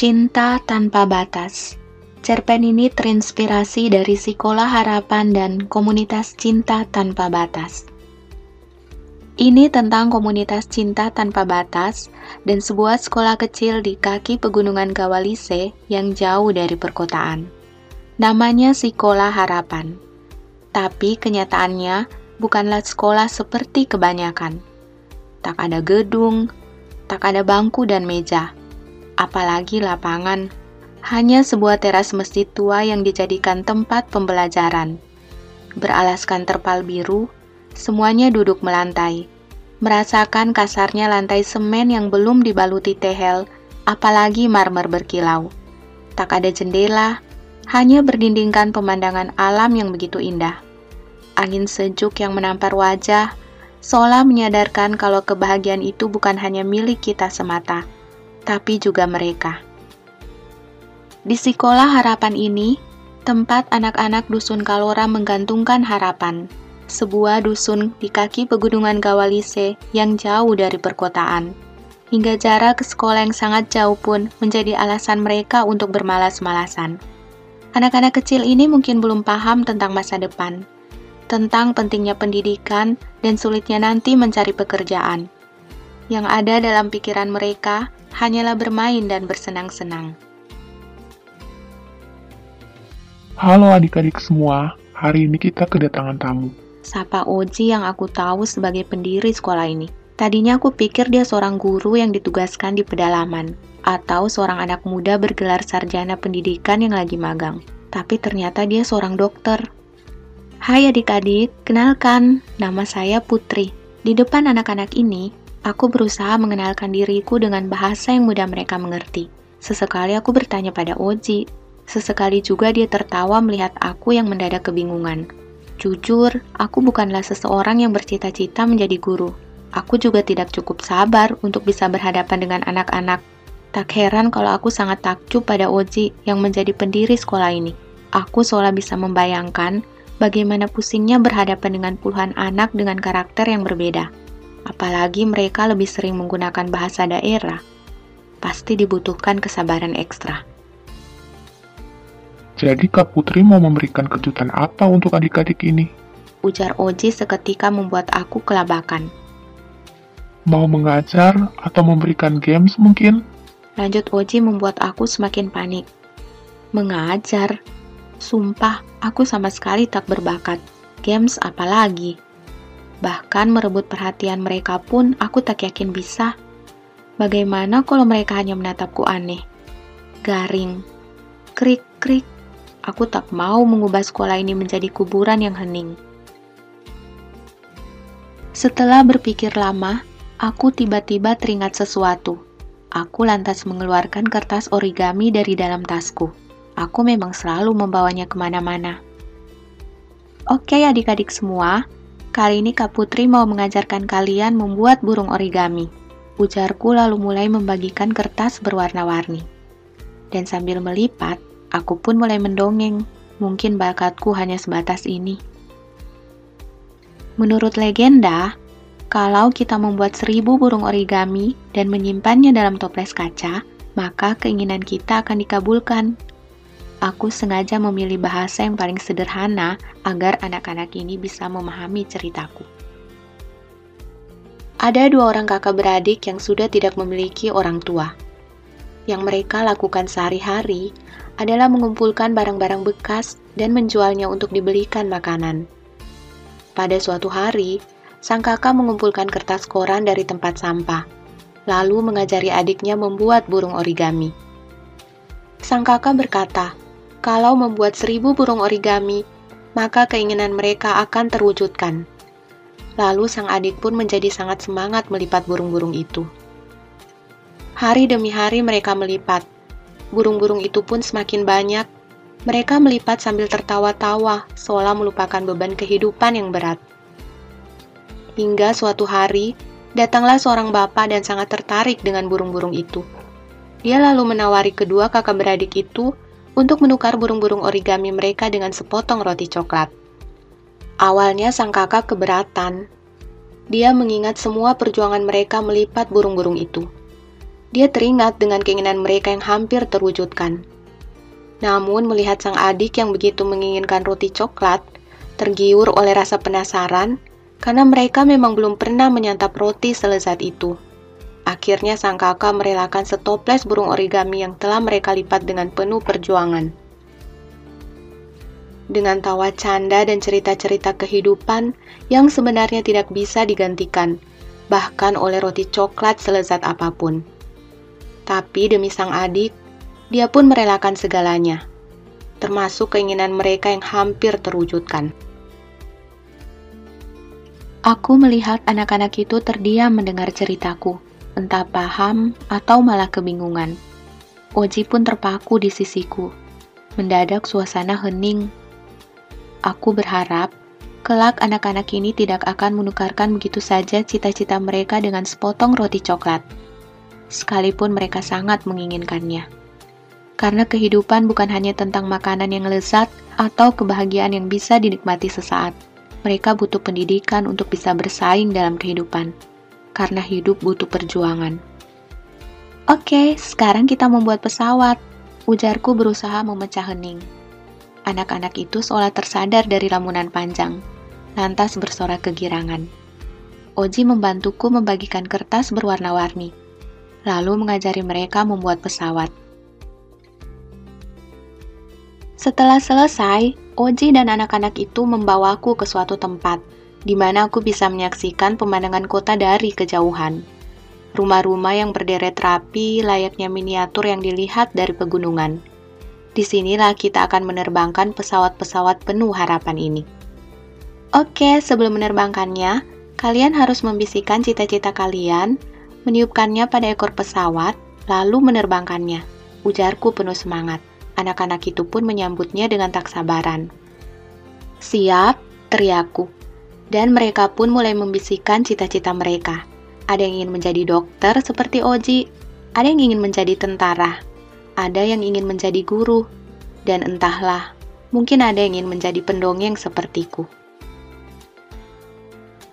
Cinta Tanpa Batas Cerpen ini terinspirasi dari Sekolah Harapan dan Komunitas Cinta Tanpa Batas. Ini tentang komunitas cinta tanpa batas dan sebuah sekolah kecil di kaki pegunungan Gawalise yang jauh dari perkotaan. Namanya Sekolah Harapan. Tapi kenyataannya bukanlah sekolah seperti kebanyakan. Tak ada gedung, tak ada bangku dan meja, apalagi lapangan. Hanya sebuah teras masjid tua yang dijadikan tempat pembelajaran. Beralaskan terpal biru, semuanya duduk melantai. Merasakan kasarnya lantai semen yang belum dibaluti tehel, apalagi marmer berkilau. Tak ada jendela, hanya berdindingkan pemandangan alam yang begitu indah. Angin sejuk yang menampar wajah, seolah menyadarkan kalau kebahagiaan itu bukan hanya milik kita semata, tapi juga mereka. Di sekolah harapan ini, tempat anak-anak dusun Kalora menggantungkan harapan, sebuah dusun di kaki pegunungan Gawalise yang jauh dari perkotaan. Hingga jarak ke sekolah yang sangat jauh pun menjadi alasan mereka untuk bermalas-malasan. Anak-anak kecil ini mungkin belum paham tentang masa depan, tentang pentingnya pendidikan dan sulitnya nanti mencari pekerjaan. Yang ada dalam pikiran mereka hanyalah bermain dan bersenang-senang. Halo adik-adik semua, hari ini kita kedatangan tamu. Sapa Oji yang aku tahu sebagai pendiri sekolah ini. Tadinya aku pikir dia seorang guru yang ditugaskan di pedalaman, atau seorang anak muda bergelar sarjana pendidikan yang lagi magang. Tapi ternyata dia seorang dokter. Hai adik-adik, kenalkan, nama saya Putri. Di depan anak-anak ini, aku berusaha mengenalkan diriku dengan bahasa yang mudah mereka mengerti. Sesekali aku bertanya pada Oji, Sesekali juga dia tertawa melihat aku yang mendadak kebingungan. Jujur, aku bukanlah seseorang yang bercita-cita menjadi guru. Aku juga tidak cukup sabar untuk bisa berhadapan dengan anak-anak. Tak heran kalau aku sangat takjub pada Oji yang menjadi pendiri sekolah ini. Aku seolah bisa membayangkan bagaimana pusingnya berhadapan dengan puluhan anak dengan karakter yang berbeda. Apalagi mereka lebih sering menggunakan bahasa daerah. Pasti dibutuhkan kesabaran ekstra. Jadi Kak Putri mau memberikan kejutan apa untuk adik-adik ini? Ujar Oji seketika membuat aku kelabakan. Mau mengajar atau memberikan games mungkin? Lanjut Oji membuat aku semakin panik. Mengajar? Sumpah, aku sama sekali tak berbakat. Games apalagi? Bahkan merebut perhatian mereka pun aku tak yakin bisa. Bagaimana kalau mereka hanya menatapku aneh? Garing. Krik-krik Aku tak mau mengubah sekolah ini menjadi kuburan yang hening. Setelah berpikir lama, aku tiba-tiba teringat sesuatu. Aku lantas mengeluarkan kertas origami dari dalam tasku. Aku memang selalu membawanya ke mana-mana. Oke adik-adik semua, kali ini Kak Putri mau mengajarkan kalian membuat burung origami. Ujarku lalu mulai membagikan kertas berwarna-warni. Dan sambil melipat, Aku pun mulai mendongeng, mungkin bakatku hanya sebatas ini. Menurut legenda, kalau kita membuat seribu burung origami dan menyimpannya dalam toples kaca, maka keinginan kita akan dikabulkan. Aku sengaja memilih bahasa yang paling sederhana agar anak-anak ini bisa memahami ceritaku. Ada dua orang kakak beradik yang sudah tidak memiliki orang tua. Yang mereka lakukan sehari-hari adalah mengumpulkan barang-barang bekas dan menjualnya untuk dibelikan makanan. Pada suatu hari, sang kakak mengumpulkan kertas koran dari tempat sampah, lalu mengajari adiknya membuat burung origami. Sang kakak berkata, kalau membuat seribu burung origami, maka keinginan mereka akan terwujudkan. Lalu sang adik pun menjadi sangat semangat melipat burung-burung itu. Hari demi hari mereka melipat, Burung-burung itu pun semakin banyak. Mereka melipat sambil tertawa-tawa, seolah melupakan beban kehidupan yang berat. Hingga suatu hari, datanglah seorang bapak dan sangat tertarik dengan burung-burung itu. Dia lalu menawari kedua kakak beradik itu untuk menukar burung-burung origami mereka dengan sepotong roti coklat. Awalnya sang kakak keberatan. Dia mengingat semua perjuangan mereka melipat burung-burung itu. Dia teringat dengan keinginan mereka yang hampir terwujudkan. Namun melihat sang adik yang begitu menginginkan roti coklat, tergiur oleh rasa penasaran karena mereka memang belum pernah menyantap roti selezat itu. Akhirnya sang kakak merelakan setoples burung origami yang telah mereka lipat dengan penuh perjuangan. Dengan tawa canda dan cerita-cerita kehidupan yang sebenarnya tidak bisa digantikan, bahkan oleh roti coklat selezat apa pun. Tapi demi sang adik, dia pun merelakan segalanya, termasuk keinginan mereka yang hampir terwujudkan. Aku melihat anak-anak itu terdiam mendengar ceritaku, entah paham atau malah kebingungan. Oji pun terpaku di sisiku. Mendadak suasana hening. Aku berharap kelak anak-anak ini tidak akan menukarkan begitu saja cita-cita mereka dengan sepotong roti coklat sekalipun mereka sangat menginginkannya. Karena kehidupan bukan hanya tentang makanan yang lezat atau kebahagiaan yang bisa dinikmati sesaat. Mereka butuh pendidikan untuk bisa bersaing dalam kehidupan. Karena hidup butuh perjuangan. Oke, sekarang kita membuat pesawat. Ujarku berusaha memecah hening. Anak-anak itu seolah tersadar dari lamunan panjang, lantas bersorak kegirangan. Oji membantuku membagikan kertas berwarna-warni lalu mengajari mereka membuat pesawat. Setelah selesai, Oji dan anak-anak itu membawaku ke suatu tempat, di mana aku bisa menyaksikan pemandangan kota dari kejauhan. Rumah-rumah yang berderet rapi layaknya miniatur yang dilihat dari pegunungan. Di sinilah kita akan menerbangkan pesawat-pesawat penuh harapan ini. Oke, sebelum menerbangkannya, kalian harus membisikkan cita-cita kalian meniupkannya pada ekor pesawat, lalu menerbangkannya. Ujarku penuh semangat. Anak-anak itu pun menyambutnya dengan tak sabaran. Siap, teriakku. Dan mereka pun mulai membisikkan cita-cita mereka. Ada yang ingin menjadi dokter seperti Oji, ada yang ingin menjadi tentara, ada yang ingin menjadi guru, dan entahlah, mungkin ada yang ingin menjadi pendongeng sepertiku.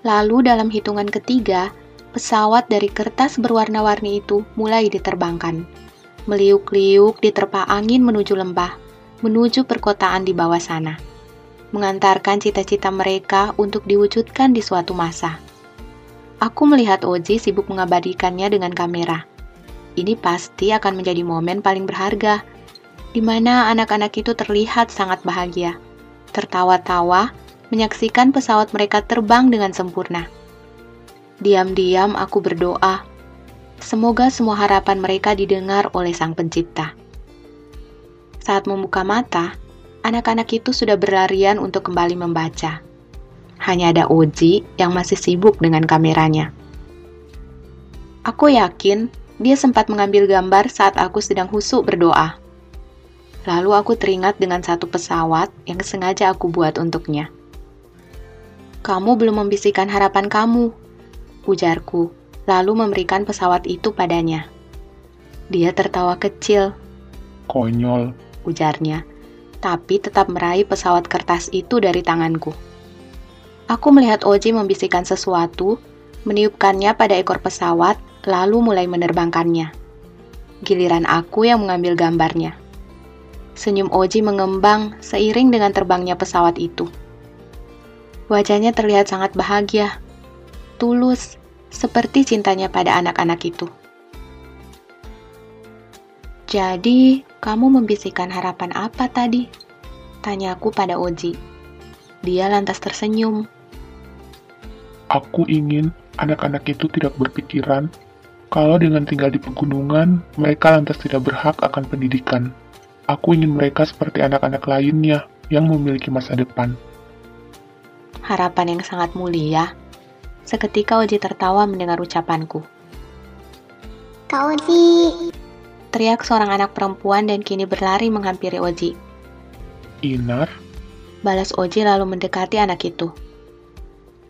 Lalu dalam hitungan ketiga, pesawat dari kertas berwarna-warni itu mulai diterbangkan. Meliuk-liuk diterpa angin menuju lembah, menuju perkotaan di bawah sana. Mengantarkan cita-cita mereka untuk diwujudkan di suatu masa. Aku melihat Oji sibuk mengabadikannya dengan kamera. Ini pasti akan menjadi momen paling berharga, di mana anak-anak itu terlihat sangat bahagia, tertawa-tawa, menyaksikan pesawat mereka terbang dengan sempurna. Diam-diam aku berdoa, semoga semua harapan mereka didengar oleh Sang Pencipta. Saat membuka mata, anak-anak itu sudah berlarian untuk kembali membaca. Hanya ada Oji yang masih sibuk dengan kameranya. Aku yakin dia sempat mengambil gambar saat aku sedang husuk berdoa. Lalu aku teringat dengan satu pesawat yang sengaja aku buat untuknya. Kamu belum membisikkan harapan kamu, ujarku, lalu memberikan pesawat itu padanya. Dia tertawa kecil. Konyol, ujarnya, tapi tetap meraih pesawat kertas itu dari tanganku. Aku melihat Oji membisikkan sesuatu, meniupkannya pada ekor pesawat, lalu mulai menerbangkannya. Giliran aku yang mengambil gambarnya. Senyum Oji mengembang seiring dengan terbangnya pesawat itu. Wajahnya terlihat sangat bahagia tulus, seperti cintanya pada anak-anak itu. Jadi, kamu membisikkan harapan apa tadi? Tanyaku pada Oji. Dia lantas tersenyum. Aku ingin anak-anak itu tidak berpikiran kalau dengan tinggal di pegunungan, mereka lantas tidak berhak akan pendidikan. Aku ingin mereka seperti anak-anak lainnya yang memiliki masa depan. Harapan yang sangat mulia, Seketika Oji tertawa mendengar ucapanku. Kak Oji! Teriak seorang anak perempuan dan kini berlari menghampiri Oji. Inar? Balas Oji lalu mendekati anak itu.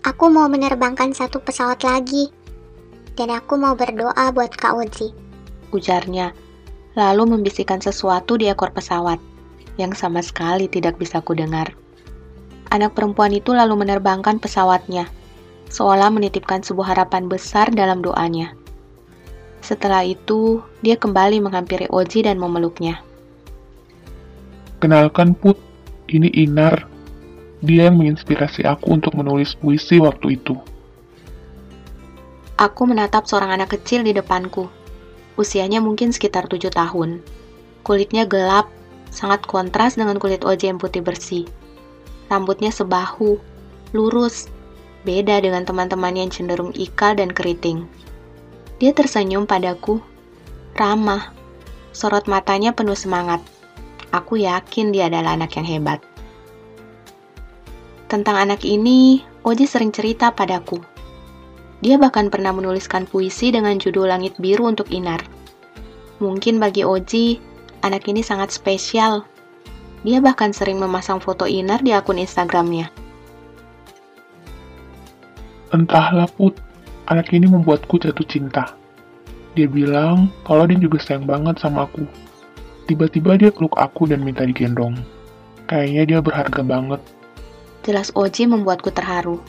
Aku mau menerbangkan satu pesawat lagi. Dan aku mau berdoa buat Kak Oji. Ujarnya, lalu membisikkan sesuatu di ekor pesawat, yang sama sekali tidak bisa kudengar. Anak perempuan itu lalu menerbangkan pesawatnya, seolah menitipkan sebuah harapan besar dalam doanya. Setelah itu, dia kembali menghampiri Oji dan memeluknya. Kenalkan Put, ini Inar. Dia yang menginspirasi aku untuk menulis puisi waktu itu. Aku menatap seorang anak kecil di depanku. Usianya mungkin sekitar tujuh tahun. Kulitnya gelap, sangat kontras dengan kulit Oji yang putih bersih. Rambutnya sebahu, lurus, beda dengan teman-teman yang cenderung ikal dan keriting. Dia tersenyum padaku, ramah, sorot matanya penuh semangat. Aku yakin dia adalah anak yang hebat. Tentang anak ini, Oji sering cerita padaku. Dia bahkan pernah menuliskan puisi dengan judul Langit Biru untuk Inar. Mungkin bagi Oji, anak ini sangat spesial. Dia bahkan sering memasang foto Inar di akun Instagramnya. Entahlah Put, Anak ini membuatku jatuh cinta. Dia bilang kalau dia juga sayang banget sama aku. Tiba-tiba dia peluk aku dan minta digendong. Kayaknya dia berharga banget. Jelas Oji membuatku terharu.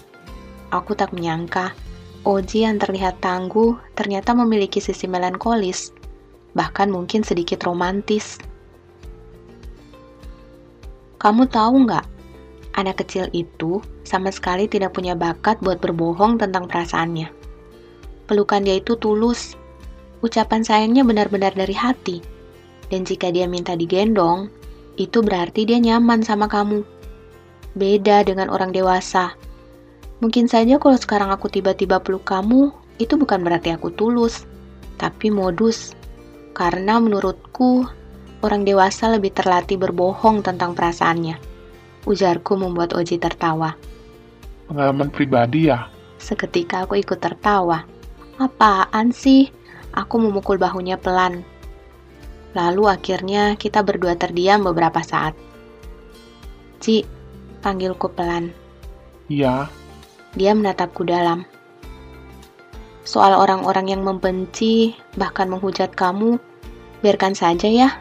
Aku tak menyangka Oji yang terlihat tangguh ternyata memiliki sisi melankolis, bahkan mungkin sedikit romantis. Kamu tahu nggak, anak kecil itu sama sekali tidak punya bakat buat berbohong tentang perasaannya. Pelukan dia itu tulus. Ucapan sayangnya benar-benar dari hati. Dan jika dia minta digendong, itu berarti dia nyaman sama kamu. Beda dengan orang dewasa. Mungkin saja kalau sekarang aku tiba-tiba peluk kamu, itu bukan berarti aku tulus, tapi modus. Karena menurutku, orang dewasa lebih terlatih berbohong tentang perasaannya. Ujarku membuat Oji tertawa. Pengalaman pribadi ya? Seketika aku ikut tertawa. Apaan sih? Aku memukul bahunya pelan. Lalu akhirnya kita berdua terdiam beberapa saat. Ci, panggilku pelan. Iya. Dia menatapku dalam. Soal orang-orang yang membenci, bahkan menghujat kamu, biarkan saja ya.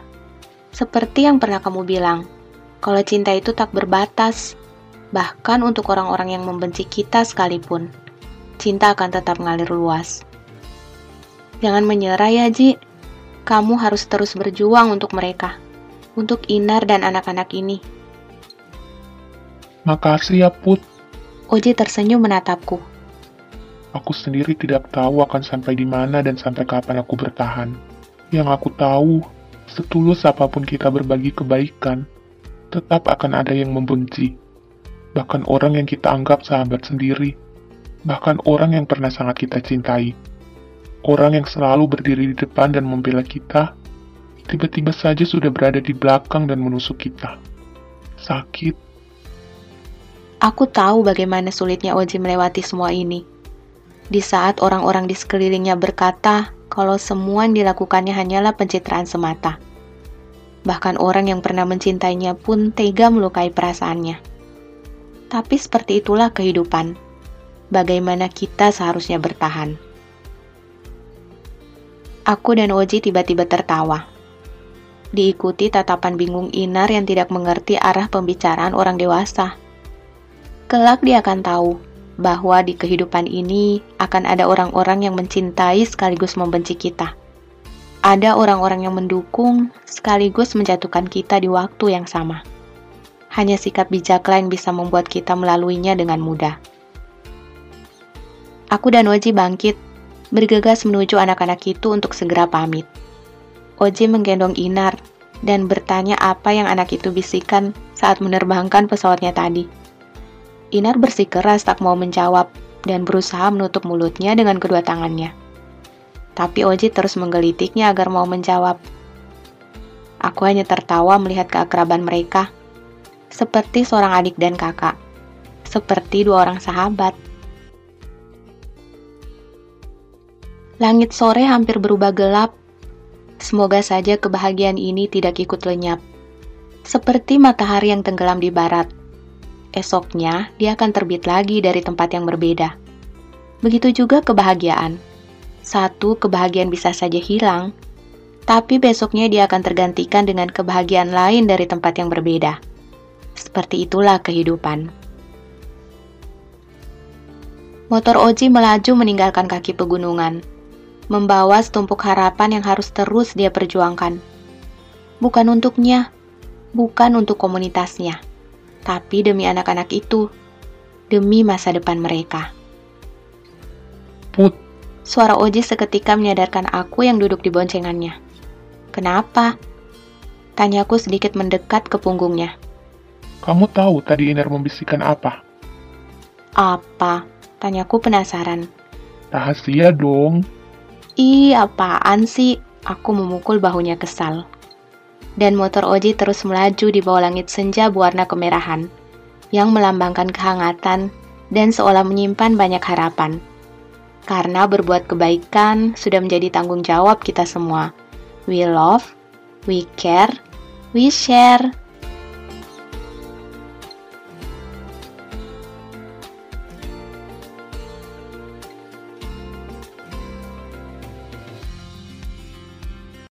Seperti yang pernah kamu bilang, kalau cinta itu tak berbatas, bahkan untuk orang-orang yang membenci kita sekalipun, cinta akan tetap mengalir luas. Jangan menyerah ya, Ji. Kamu harus terus berjuang untuk mereka. Untuk Inar dan anak-anak ini. Makasih ya, Put. Oji tersenyum menatapku. Aku sendiri tidak tahu akan sampai di mana dan sampai kapan aku bertahan. Yang aku tahu, setulus apa pun kita berbagi kebaikan, tetap akan ada yang membenci. Bahkan orang yang kita anggap sahabat sendiri. Bahkan orang yang pernah sangat kita cintai Orang yang selalu berdiri di depan dan membela kita, tiba-tiba saja sudah berada di belakang dan menusuk kita. Sakit. Aku tahu bagaimana sulitnya Oji melewati semua ini. Di saat orang-orang di sekelilingnya berkata kalau semua yang dilakukannya hanyalah pencitraan semata. Bahkan orang yang pernah mencintainya pun tega melukai perasaannya. Tapi seperti itulah kehidupan. Bagaimana kita seharusnya bertahan. Aku dan Oji tiba-tiba tertawa. Diikuti tatapan bingung Inar yang tidak mengerti arah pembicaraan orang dewasa. Kelak dia akan tahu bahwa di kehidupan ini akan ada orang-orang yang mencintai sekaligus membenci kita. Ada orang-orang yang mendukung sekaligus menjatuhkan kita di waktu yang sama. Hanya sikap bijak lain bisa membuat kita melaluinya dengan mudah. Aku dan Oji bangkit bergegas menuju anak-anak itu untuk segera pamit. Oji menggendong Inar dan bertanya apa yang anak itu bisikan saat menerbangkan pesawatnya tadi. Inar bersikeras tak mau menjawab dan berusaha menutup mulutnya dengan kedua tangannya. Tapi Oji terus menggelitiknya agar mau menjawab. Aku hanya tertawa melihat keakraban mereka, seperti seorang adik dan kakak, seperti dua orang sahabat. Langit sore hampir berubah gelap. Semoga saja kebahagiaan ini tidak ikut lenyap. Seperti matahari yang tenggelam di barat. Esoknya, dia akan terbit lagi dari tempat yang berbeda. Begitu juga kebahagiaan. Satu kebahagiaan bisa saja hilang, tapi besoknya dia akan tergantikan dengan kebahagiaan lain dari tempat yang berbeda. Seperti itulah kehidupan. Motor Oji melaju meninggalkan kaki pegunungan. Membawa setumpuk harapan yang harus terus dia perjuangkan. Bukan untuknya, bukan untuk komunitasnya, tapi demi anak-anak itu, demi masa depan mereka. Put, Suara Oji seketika menyadarkan aku yang duduk di boncengannya. Kenapa? Tanyaku sedikit mendekat ke punggungnya. kamu tahu tadi Iner membisikkan apa? Apa? Tanyaku penasaran. Rahasia dong. Ih, apaan sih? Aku memukul bahunya kesal. Dan motor Oji terus melaju di bawah langit senja berwarna kemerahan, yang melambangkan kehangatan dan seolah menyimpan banyak harapan. Karena berbuat kebaikan sudah menjadi tanggung jawab kita semua. We love, we care, we share.